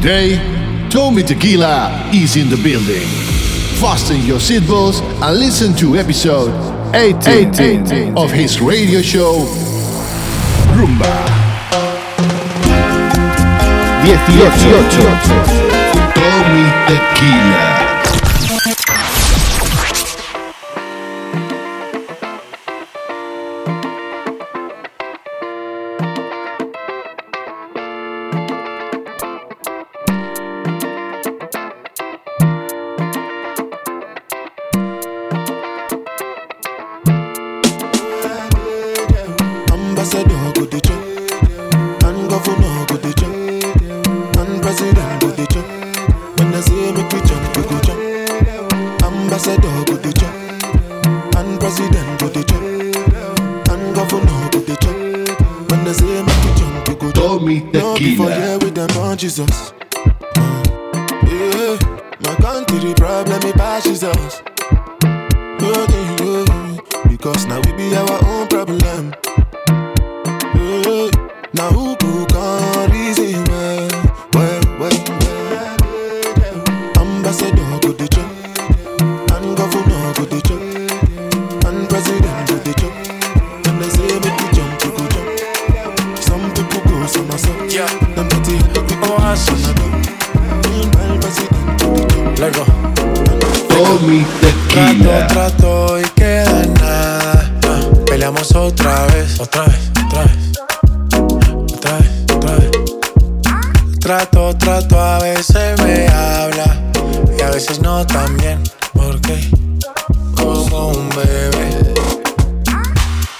Today, Tommy Tequila is in the building. Fasten your seatbelts and listen to episode 18, 18, 18 of his radio show, Rumba. 18. Tommy Tequila.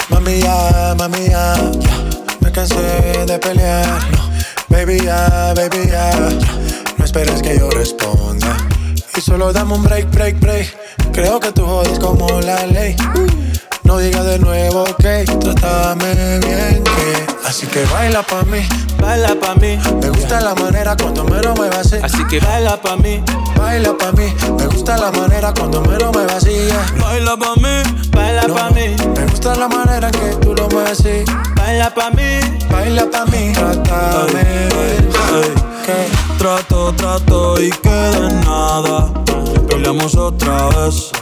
Mami, ya, mami, ya. Me cansé de pelear. Baby, ya, baby, ya. No esperes que yo responda. Y solo dame un break, break, break. Creo que tú jodes como la ley. No digas de nuevo que trátame bien que Así que baila pa' mí, baila pa' mí Me gusta la manera cuando me lo así que baila pa' mí, baila pa' mí Me gusta la manera cuando me vacía Baila pa' mí, baila pa' mí Me gusta la manera que tú lo me así Baila pa' mí, baila pa' mí Trátame bien Trato, trato y queda en nada Peleamos otra vez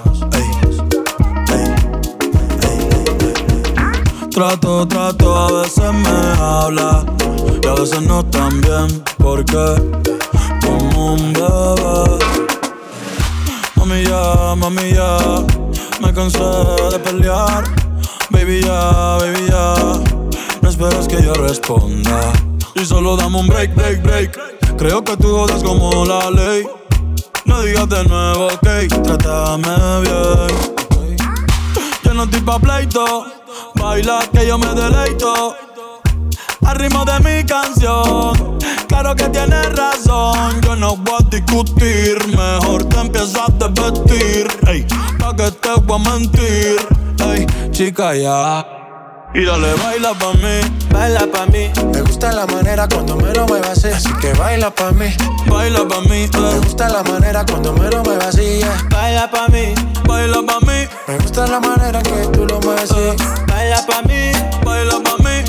Trato, trato, a veces me habla y a veces no tan bien, porque como un bebé. Mamilla, ya, mami ya, me cansé de pelear. Baby ya, baby ya, no esperas que yo responda. Y solo dame un break, break, break. Creo que tú jodas como la ley. No digas de nuevo, ok, trátame bien. Yo no estoy pa' pleito Baila que yo me deleito al ritmo de mi canción. Claro que tienes razón, yo no voy a discutir. Mejor te empiezas a desvestir, ey, pa' que te voy a mentir, chica ya. Y dale, baila pa' mí, baila pa' mí. Me gusta la manera cuando me lo muevas eh. así, que baila pa' mí, baila pa' mí. Eh. Me gusta la manera cuando me lo muevas eh. baila pa' mí, baila pa' mí. Me gusta la manera que tú lo mueves así, baila pa' mí, baila pa' mí.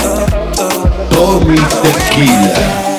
Todo Tequila.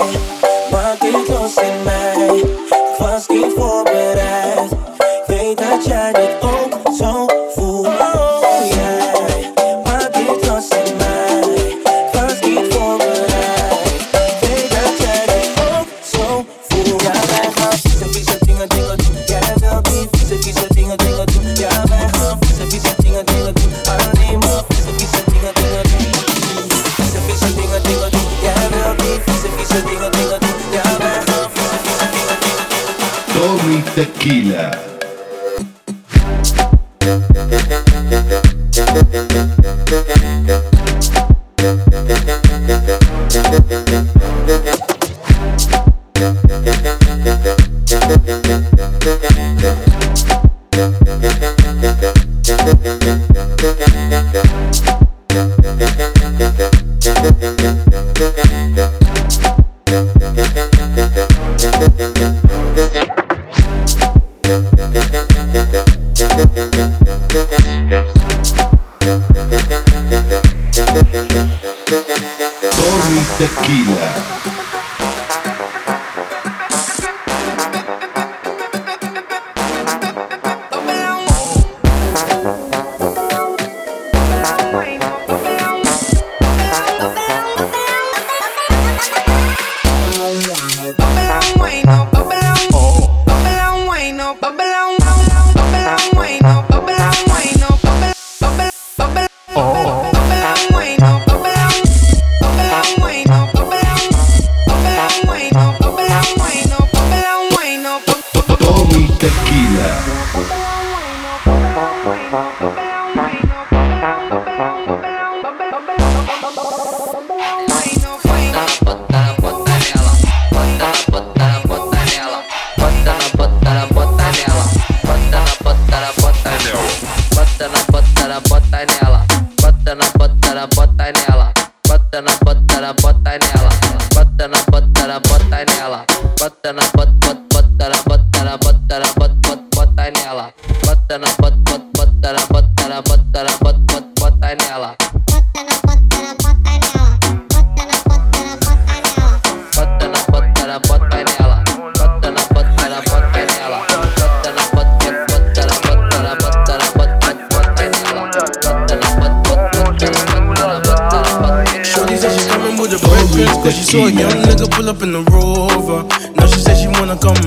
Saw a young nigga pull up in the rover. Now she said she wanna come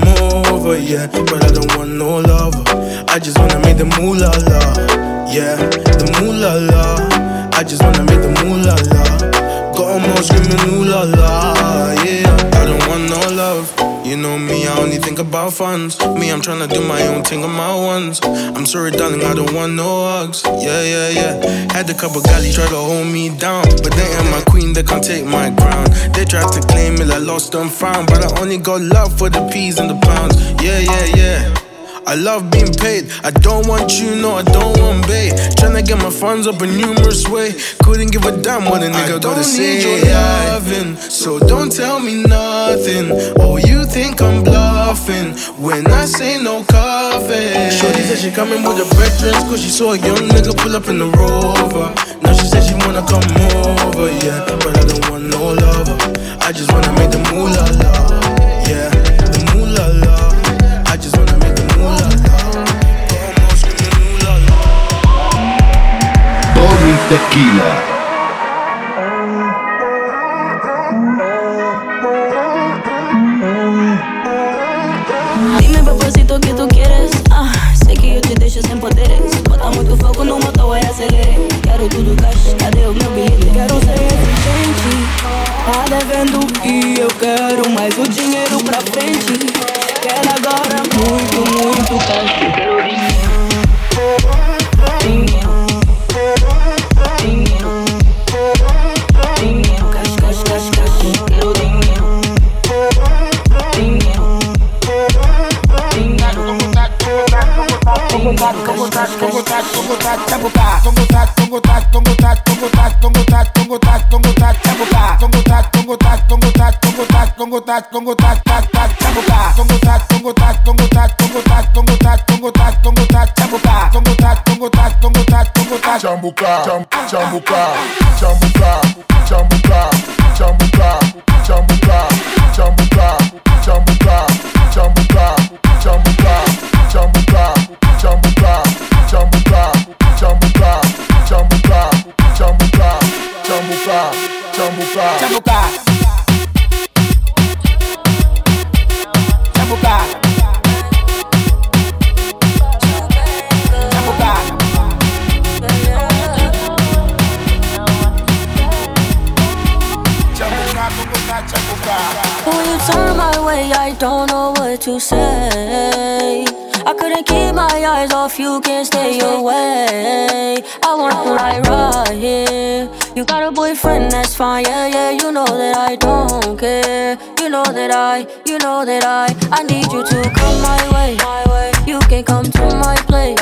over, yeah. But I don't want no lover. I just wanna make the moolah la, yeah. The moolah la. I just wanna make the moolah la. Got them all screaming ooh la la, yeah. I don't want no love. You know me, I only think about funds. I'm tryna do my own thing on my ones. I'm sorry, darling, I don't want no hugs. Yeah, yeah, yeah. Had a couple galleys try to hold me down, but they ain't my queen, they can't take my crown. They tried to claim it, I lost and found, but I only got love for the peas and the pounds. Yeah, yeah, yeah. I love being paid. I don't want you, no, I don't want bait. Tryna get my funds up a numerous way. Couldn't give a damn what a nigga I gotta say. I Your loving, so don't tell me nothing. Oh, you think I'm bluffing when I say no coffee. Shorty said she coming with a red dress, cause she saw a young nigga pull up in the rover. Now she said she wanna come over, yeah. But I don't want no lover. I just wanna make the moolah, yeah. The moolah, Tequila. chambuka You know that I, I need you to come my way. You can come to my place.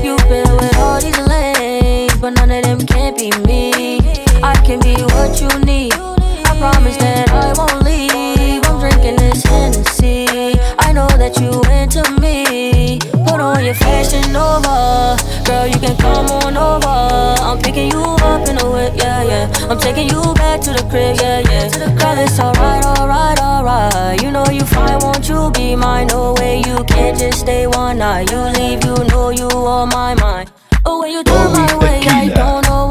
You've been with all these lanes, but none of them can not be me. I can be what you need. I promise that I won't leave. I'm drinking this Hennessy. I know that you into me your fashion over. Girl, you can come on over. I'm picking you up in a whip, yeah, yeah. I'm taking you back to the crib, yeah, yeah. Girl, it's alright, alright, alright. You know you fine, won't you be mine? No way, you can't just stay one night. You leave, you know you on my mind. Oh, when you turn my way, I don't know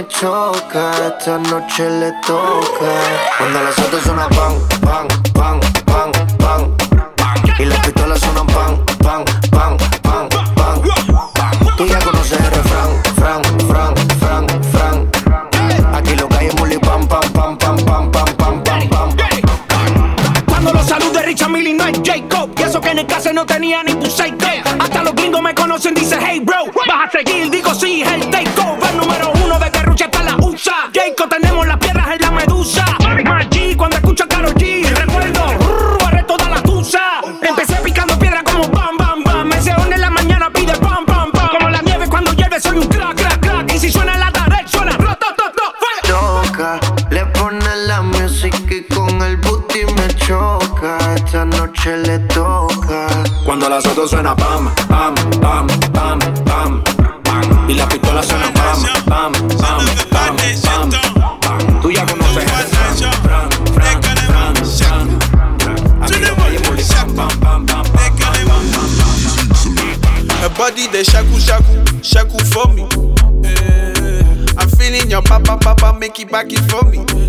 me choca, esta noche le toca. Cuando las es una bang bang. recuerdo, toda la tusa. Empecé picando piedra como bam, bam, bam. Me seón en la mañana pide pam, pam, pam. Como la nieve cuando llueve soy un crack, crack, crack. Y si suena la tarde, suena Toca, le pone la música y con el booty me choca. Esta noche le toca. Cuando a las otras suena pam it back it for me.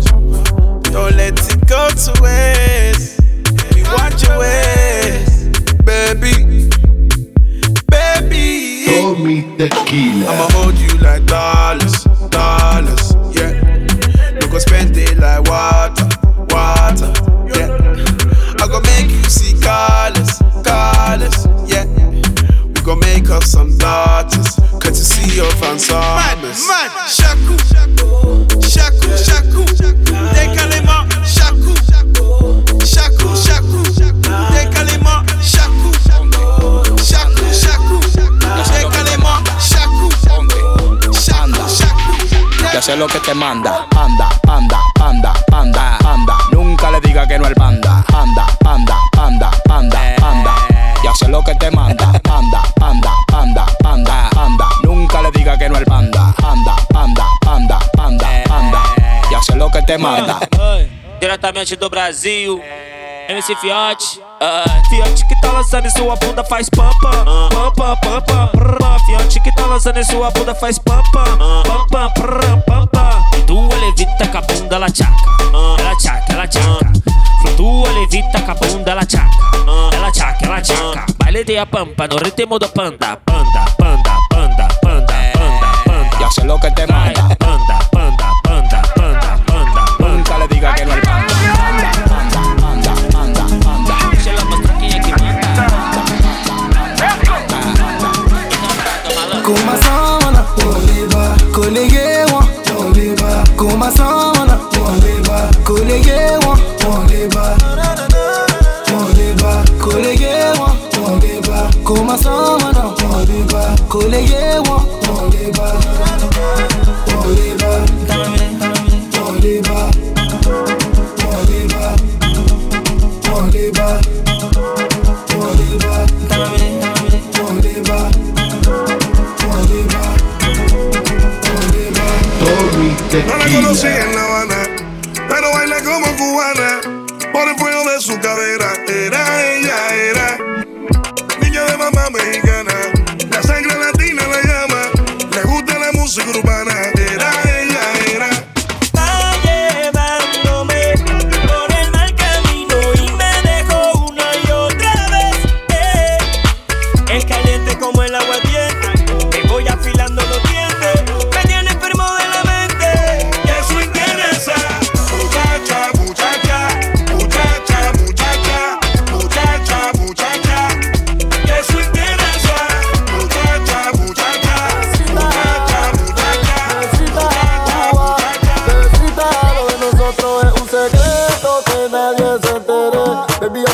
te manda. Panda, panda, panda, panda, panda. Nunca le diga que no al panda. Panda, panda, panda, panda, panda. Y hace lo que te manda. Panda, panda, panda, panda, panda. Nunca le diga que no al panda. Panda, panda, panda, panda, panda. Y hace lo que te manda. Diretamente do Brasil. MC Fiote. Uh, Fiante que tá lançando em sua bunda faz pampa, pampa, pampa, Fiante que tá lançando em sua bunda faz pampa, pampa, la ciacca, la ciacca, la ciacca. Fluttua levita capunda la ciacca, la ciacca, la ciacca. Baile di a pampa, no ritmo do panda, panda, panda, panda, panda, panda, panda. Yo lo que te manda.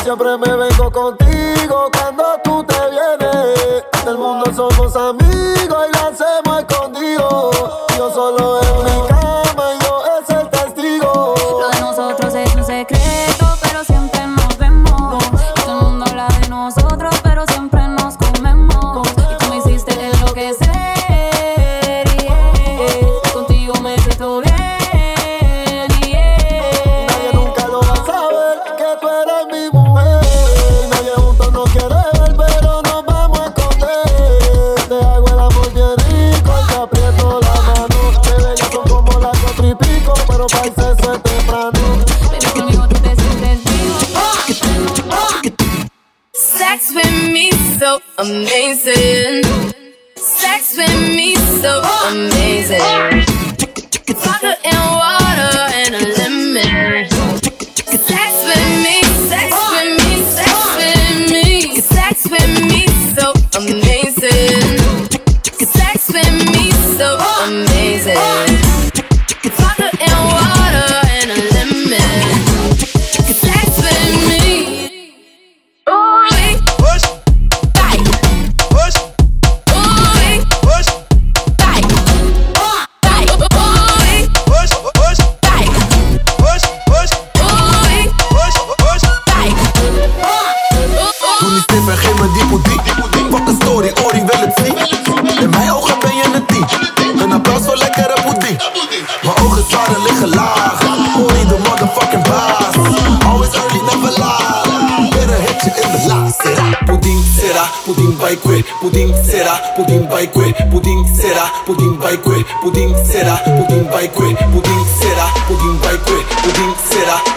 Siempre me vengo contigo cuando tú te vienes. Del mundo somos amigos.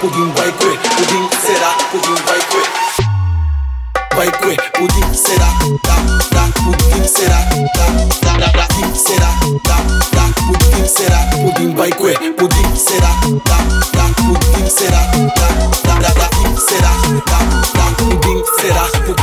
pudim vai coer, pudim será, pudim vai coer. Vai coer, pudim será, tá, dá, pudim será, dá, tá, dá, dá, pudim será, tá, dá, pudim será, pudim vai coer, pudim será, tá, dá, pudim será, tá, dá, dá, pudim será, tá, dá, pudim será, pudim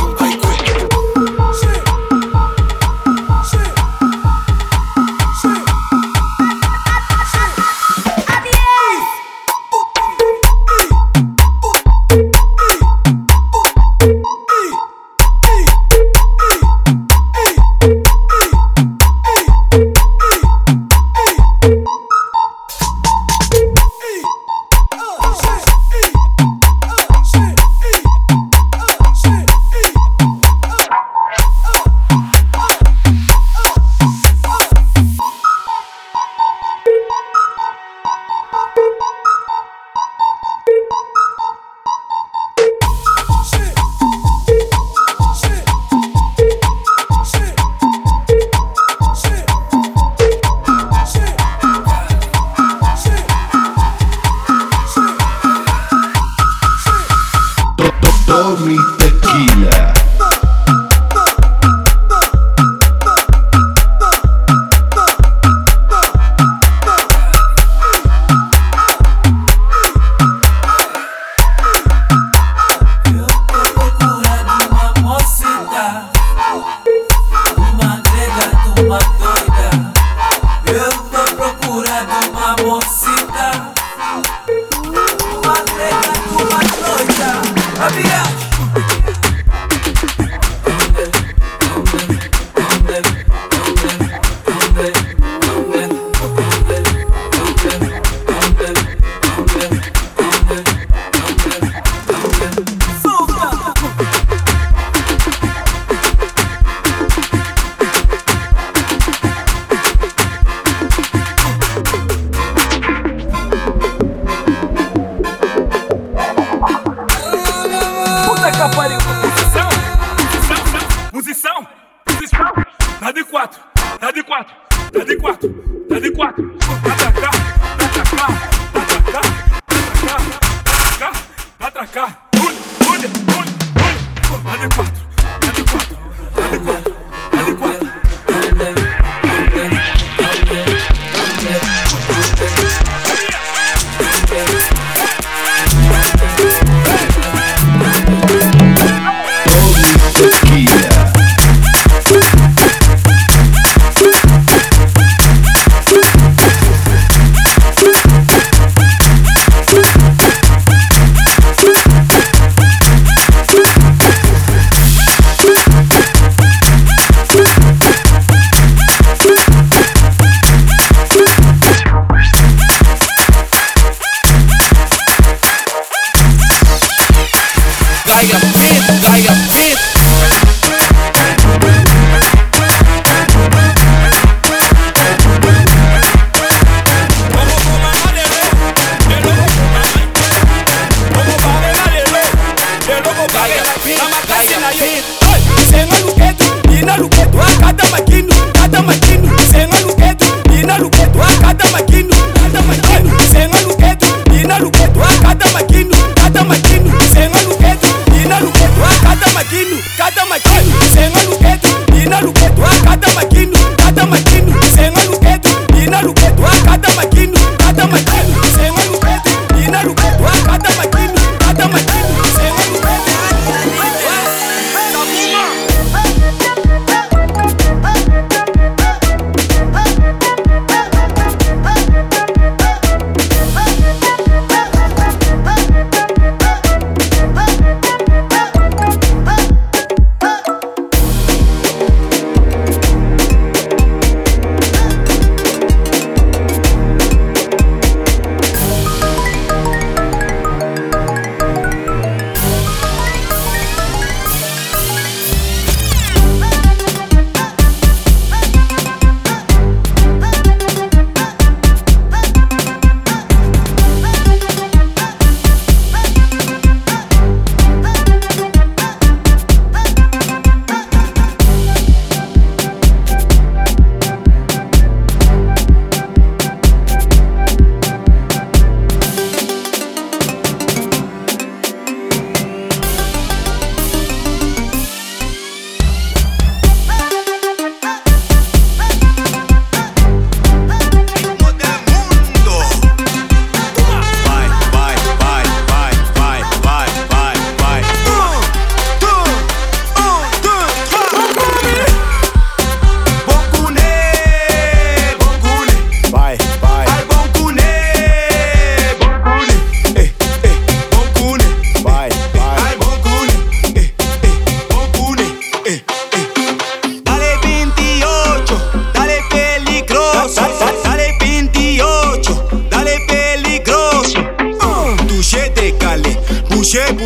cada mais maquino, sem é no luqueto, e na luqueto, é a cada mais maquino.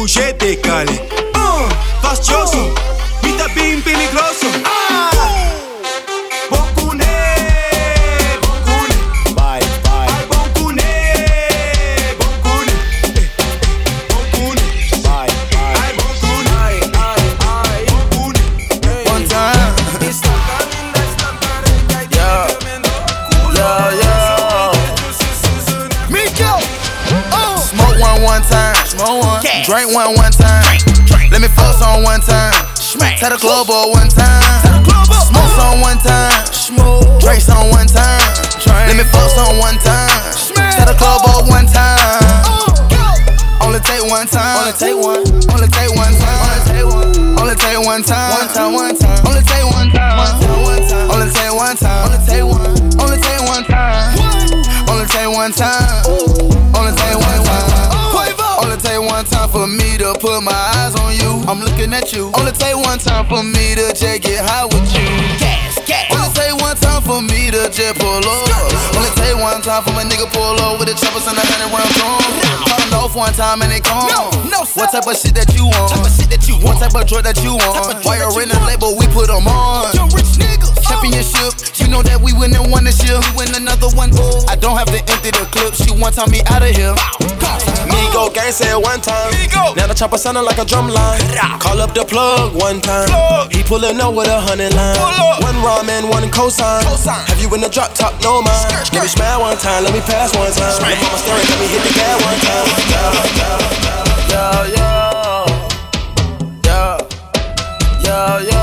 o GT Cali Set the club up one time. Smoke on one time. Trace on one time. Let me fuck on one time. Set the club up one time. Uh, Only take one time. Only take one. Only take one time. Only take one time. Only take one time. Only take one time. one time for me to put my eyes on you. I'm looking at you. Only take one time for me to just get high with you. Gas, gas. Only take one time for me to just pull up. Only take one time for my nigga pull up with the choppers and a hundred rounds drum. Pound off one time and it gone. No, no, sir. what type of shit that you want? Type of shit that you want. What type of drug that you want? Why you're in the label? We put them on. Young rich niggas. Uh. Championship. You know that we win and one this year. We win another one. I don't have to empty the clip. She one time me out of here. Wow. Ego gang said one time. Ego. Now the chopper sounding like a drum line. Call up the plug one time. Plug. He pulling up with a hundred line. One raw one cosign. cosign. Have you in the drop top? No mind. Skirt, skirt. Let me smile one time. Let me pass one time. Smash. Let me staring. Let me hit the gas one time. Yo yo yo yo yo. yo.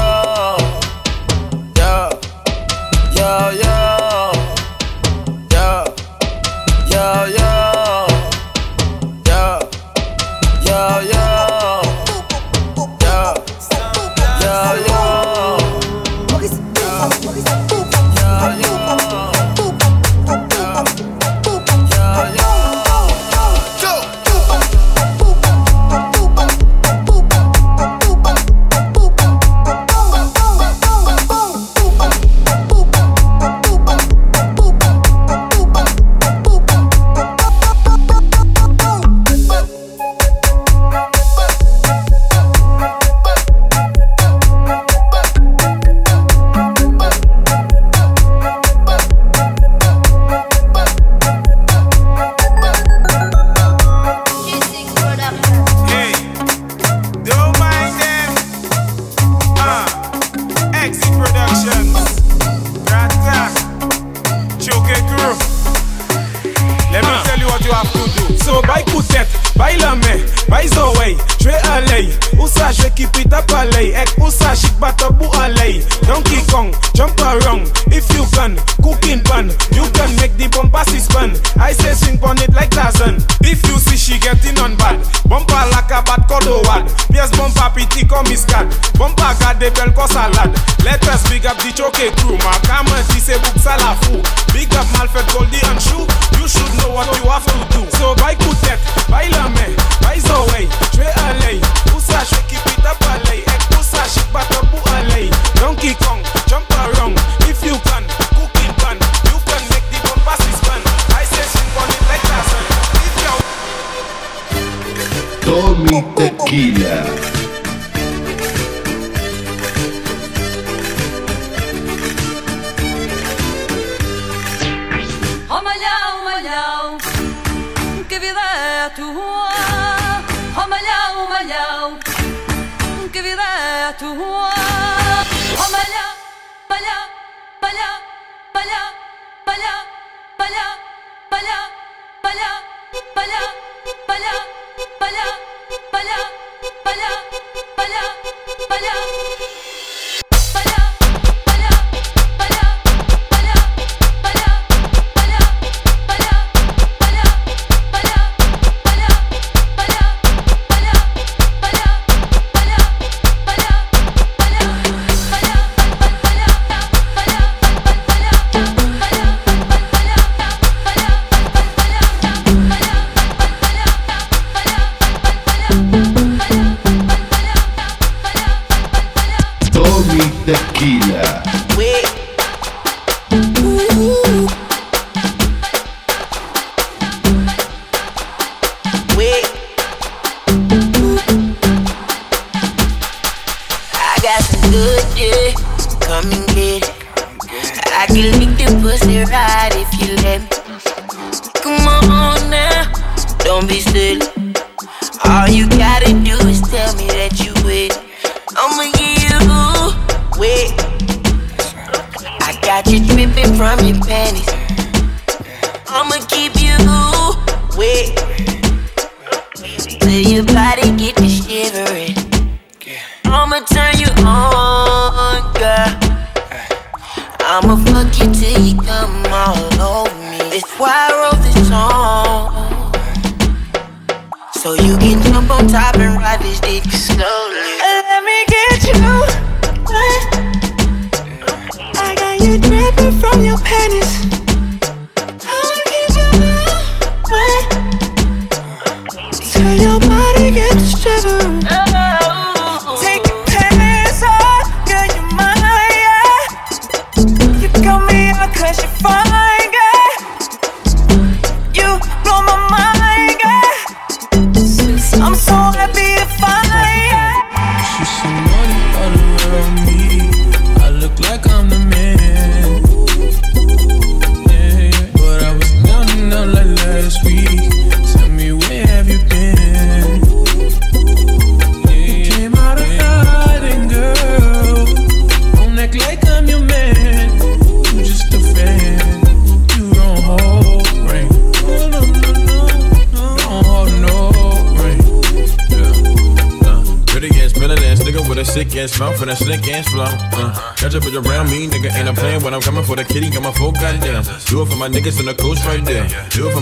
So you can jump on top and ride this dick slowly.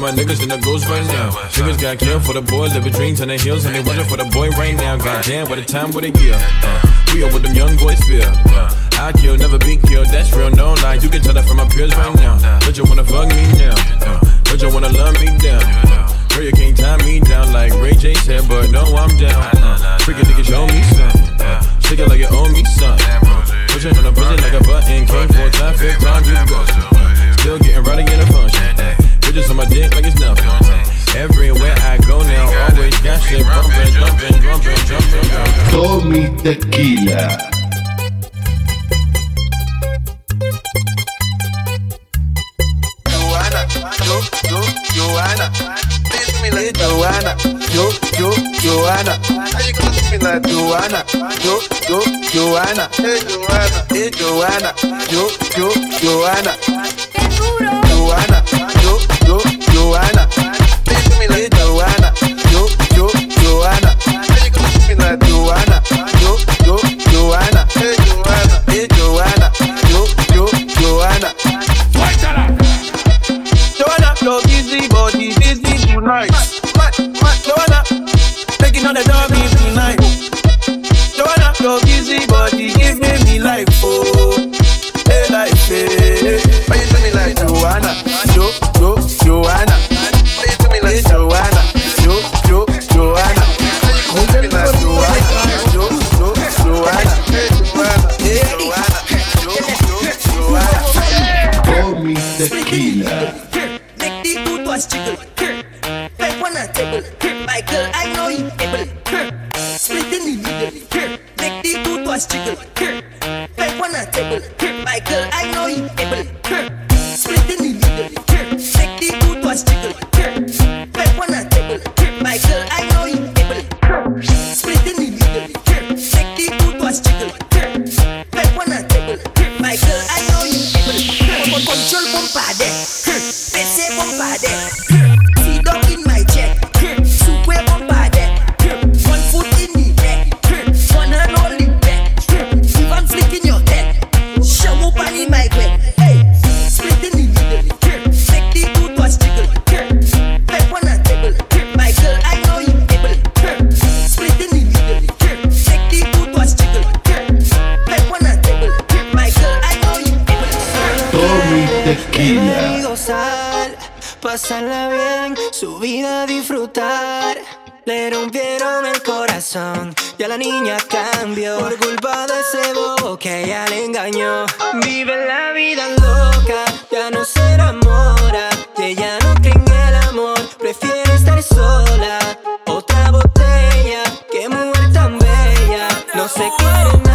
my niggas in the ghost right now. Niggas got killed for the boys, living dreams in the hills, and they waiting for the boy right now. Goddamn, what a time what a year. Uh, we over them young boys feel. I kill, never be killed, that's real, no lie. You can tell that from my peers right now. But you wanna fuck me now. But you wanna love me down. Girl, you can't tie me down like Ray J said, but no, I'm down. Uh, freaking nigga, show me something. Shake it like you owe me some. Pushing on a pushing like a button. Came four times, fifth round, you go. Still getting ready in the function bitches on my dick like it's nothing. Everywhere I go now, always got shit bumping, jumping, jumping, jumping. Tommy Tequila. Joanna, yo, yo, Joanna. Joanna, Joanna. How you gonna me like Joanna, yo, yo, Joanna. Hey Joanna, hey Joanna, yo, yo, Joanna. pasarla bien, su vida disfrutar. Le rompieron el corazón Ya la niña cambió por culpa de ese bobo que ella le engañó. Vive la vida loca, ya no se enamora Que ya no cree en el amor, prefiere estar sola. Otra botella, Que mujer tan bella, no se quiere enamorar.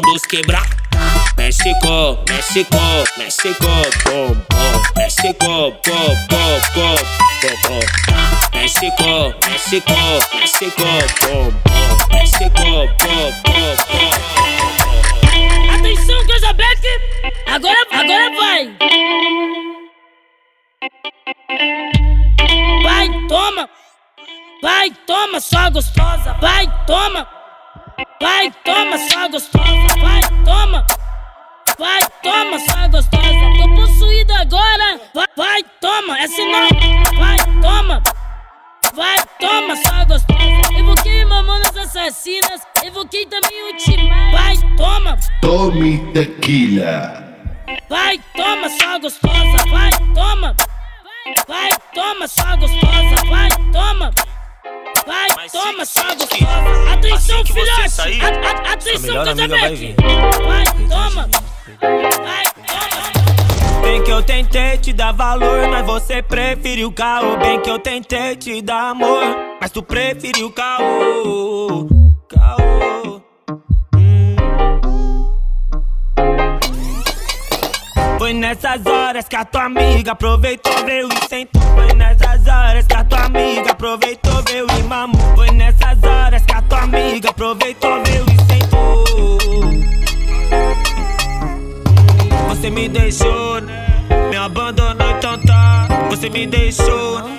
bom dos quebrar. México, México, México, bom, bom. México, bom, bom, bom, bom, bom. México, México, México, bom, bom. Toma, o que? Atenção, assim filhote. A, a, atenção, Tazamec. Vai, toma. Vai, toma. Bem que eu tentei te dar valor, mas você preferiu o caô. Bem que eu tentei te dar amor, mas tu preferiu caô. Caô. Hum. Foi nessas horas que a tua amiga aproveitou, veio e sentou. Foi nessas horas que a tua amiga aproveitou, meu e mamou. Foi nessas horas que a tua amiga aproveitou, meu e sentou. Você me deixou, né? Me abandonou, então tá. Você me deixou, né?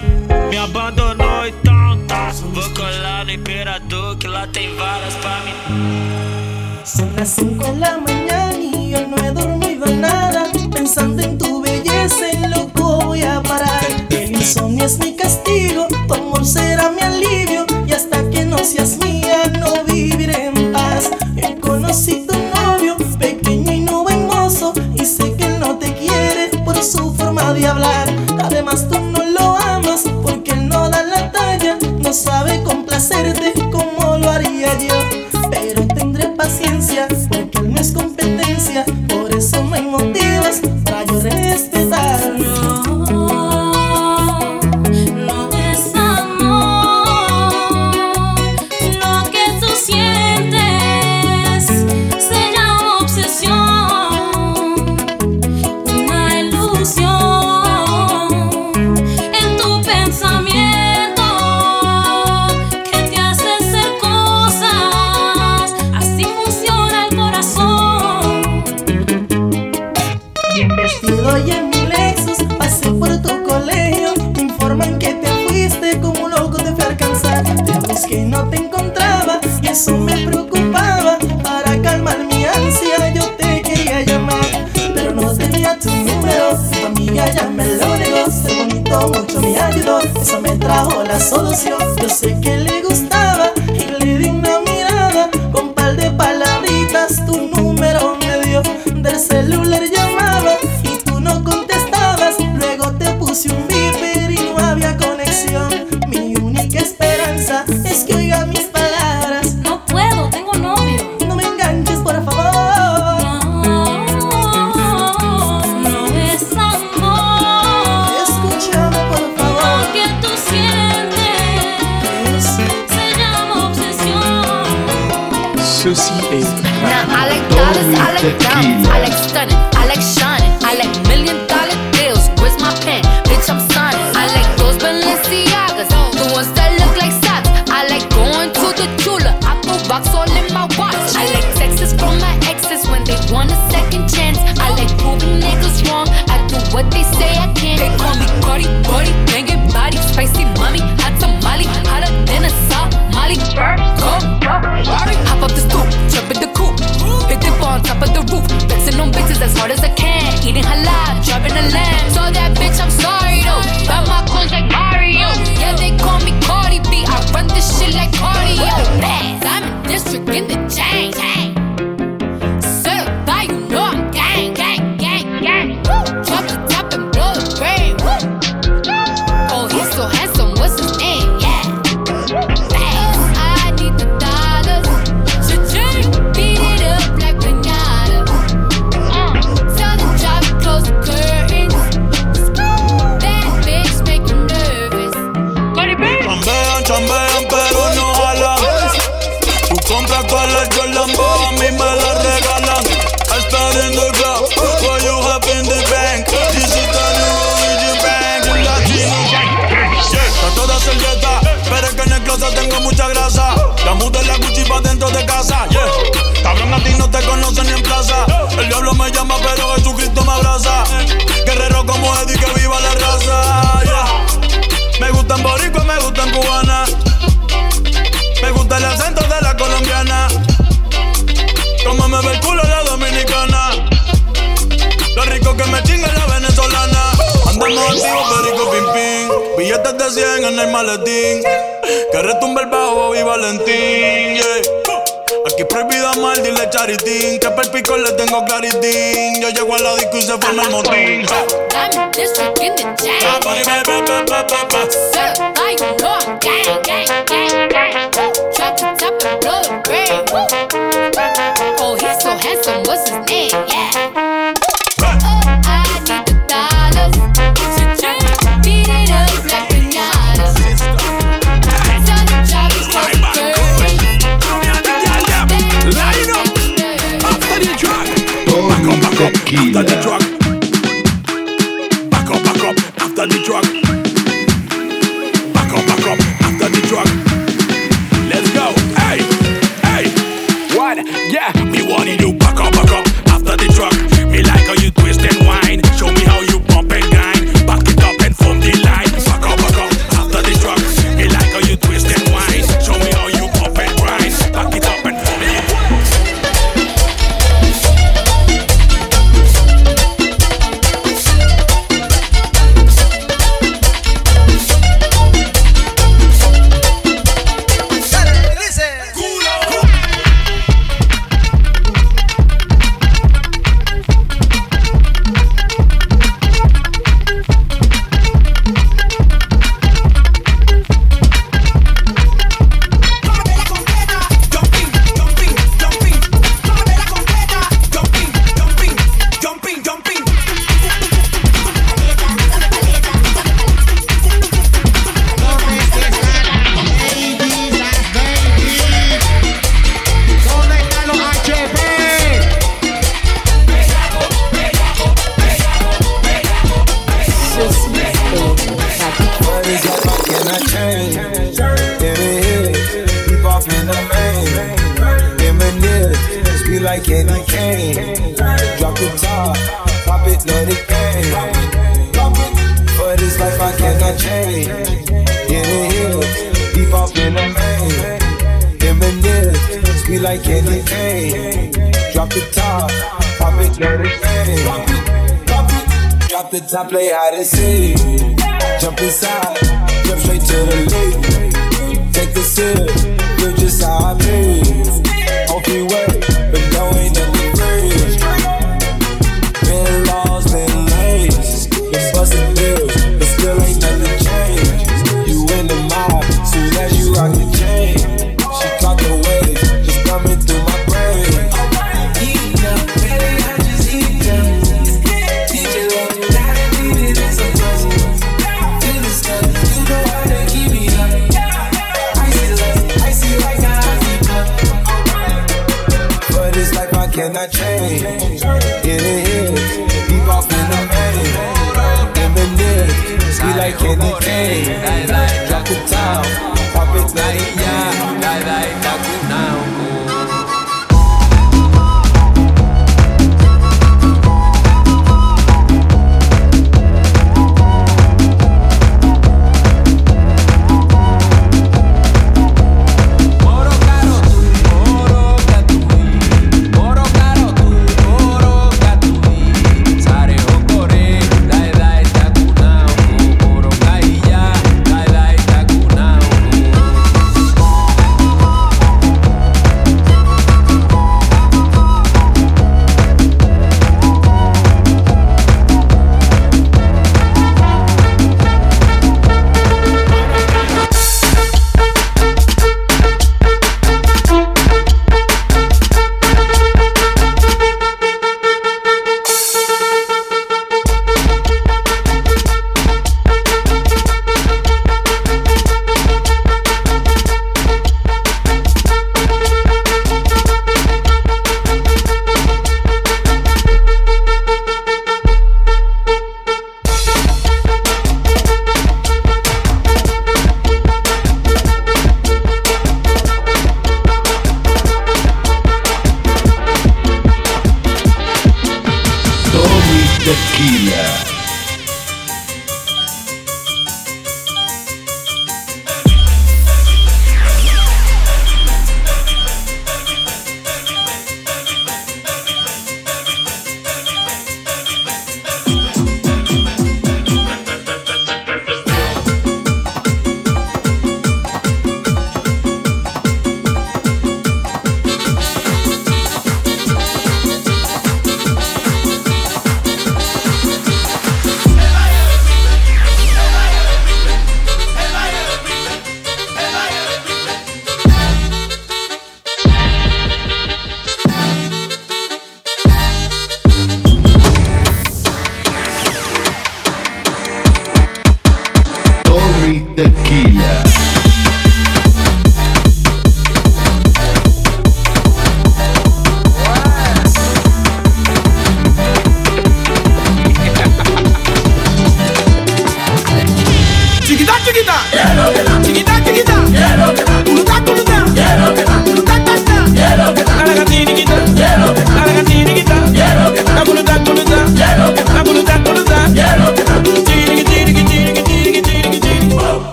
me abandonou, então tá. Vou colar no Imperador, que lá tem varas pra mim. São as 5 da manhã e eu não he dormido nada. Pensando em tu belleza, louco, voy parar. insomnio es mi castigo, tu amor será mi alivio y hasta que no seas mía no viviré en paz. He conocido un novio, pequeño y no hermoso y sé que él no te quiere por su forma de hablar. Además tú no lo amas porque él no da la talla, no sabe solución. Yo sé que le gusta. Ya este de 100 en el maletín. Que retumbe el bajo y Valentín. Yeah. Aquí prohibida mal, dile charitín. Que perpico le tengo claritín. Yo llego a la disco y se forma el motín. gang, gang, gang. Oh, he's so handsome, what's his name? Yeah. tranquila.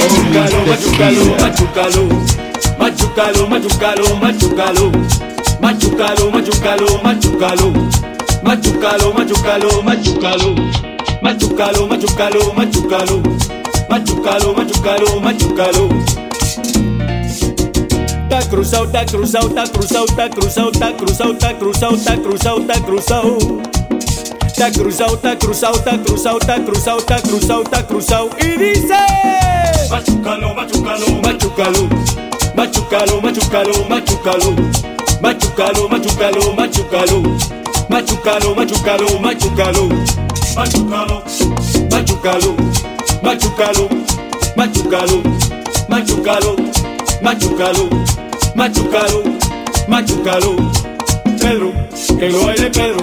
machucalo, machucalo, machucalo, machucalo, machucalo, machucalo, machucalo, machucalo, machucalo, machucalo, machucalo, machucalo, machucalo, machucalo, machucalo, machucalo. Tá cruzado, tá cruzado, tá cruzado, tá cruzado, tá cruzado, tá cruzado, tá cruzado, tá cruzado. Está cruzado, está cruzado, está cruzado, está cruzado, está cruzado, está cruzado. Y dice: Machucalo, machucalo, machucalo. Machucalo, machucalo, machucalo. Machucalo, machucalo, machucalo. Machucalo, machucalo, machucalo. Machucalo, machucalo, machucalo. Machucalo, machucalo, machucalo. Machucalo, machucalo. Pedro, que lo baile Pedro.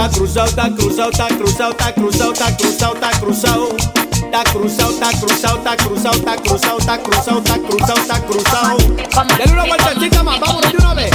Tá cruzado, tá cruzado, tá cruzado, tá cruzado, tá cruzado, tá cruzado. Tá cruzado, tá cruzado, tá cruzado, tá cruzado, tá cruzado, tá cruzado, tá cruzado. Dale una vuelta, chica más, vámonos de una vez.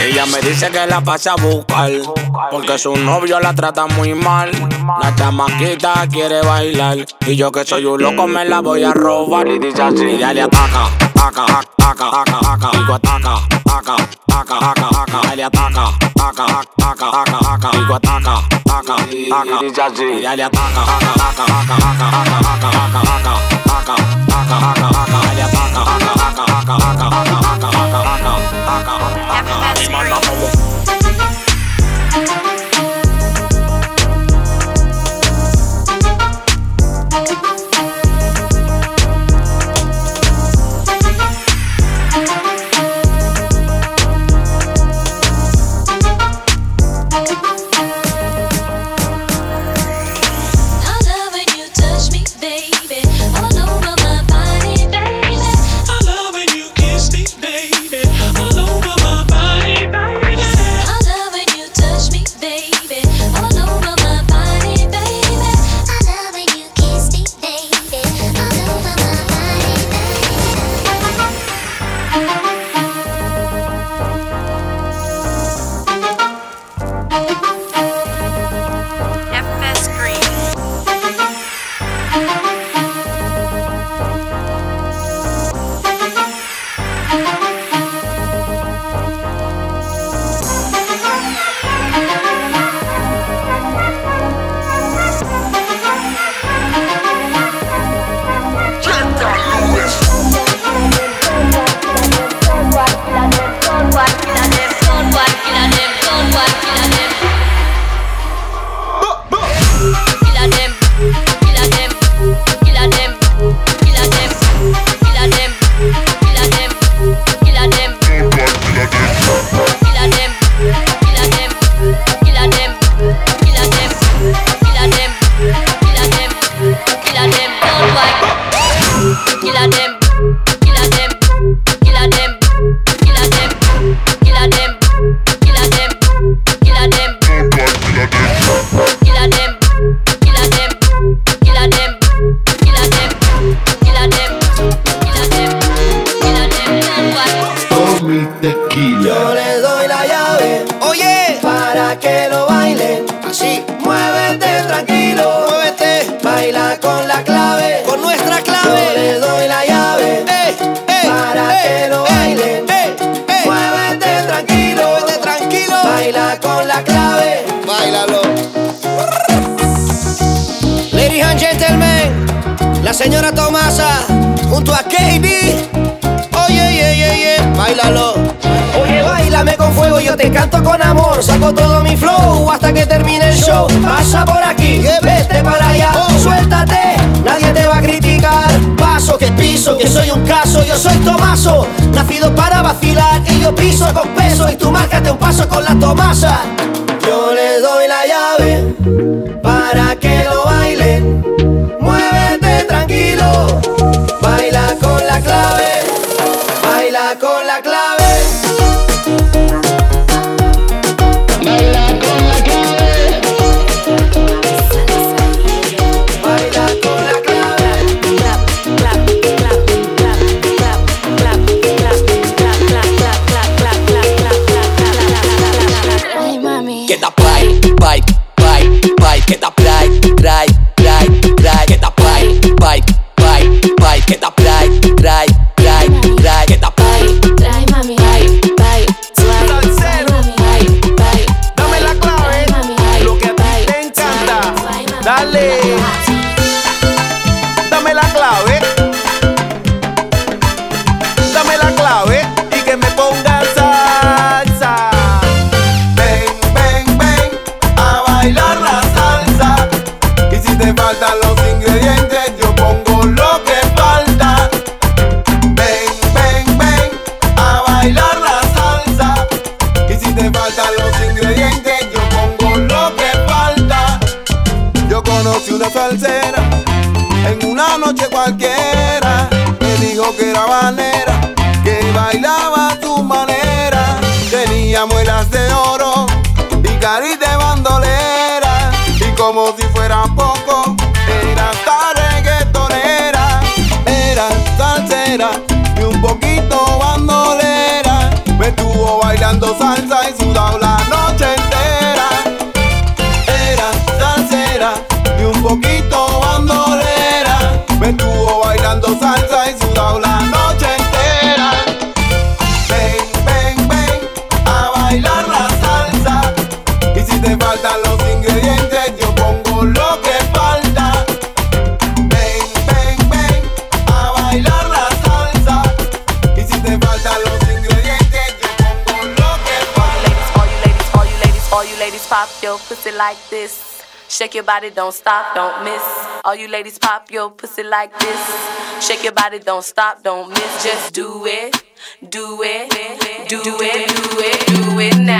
Ella me dice que la pasa a buscar, porque su novio la trata muy mal. La chamaquita quiere bailar, y yo que soy un loco me la voy a robar. Y dice así, ella le ataca, ataca, ataca, ataca, ataca. Digo ataca, ataca, ataca, ataca, ataca. le ataca, ataca, ataca, ataca, ataca. Digo ataca, ataca, ataca. Dice así, le ataca, ataca, ataca, ataca, ataca, ataca, Even my mama termine el show, pasa por aquí, vete para allá, suéltate, nadie te va a criticar. Paso que piso, que soy un caso, yo soy Tomaso, nacido para vacilar, y yo piso con peso, y tú márcate un paso con la Tomasa. Yo le doy la llave para que lo bailen, muévete tranquilo, baila con la clave, baila con la like this. Shake your body, don't stop, don't miss. All you ladies pop your pussy like this. Shake your body, don't stop, don't miss. Just do it, do it, do it, do it, do it, do it now.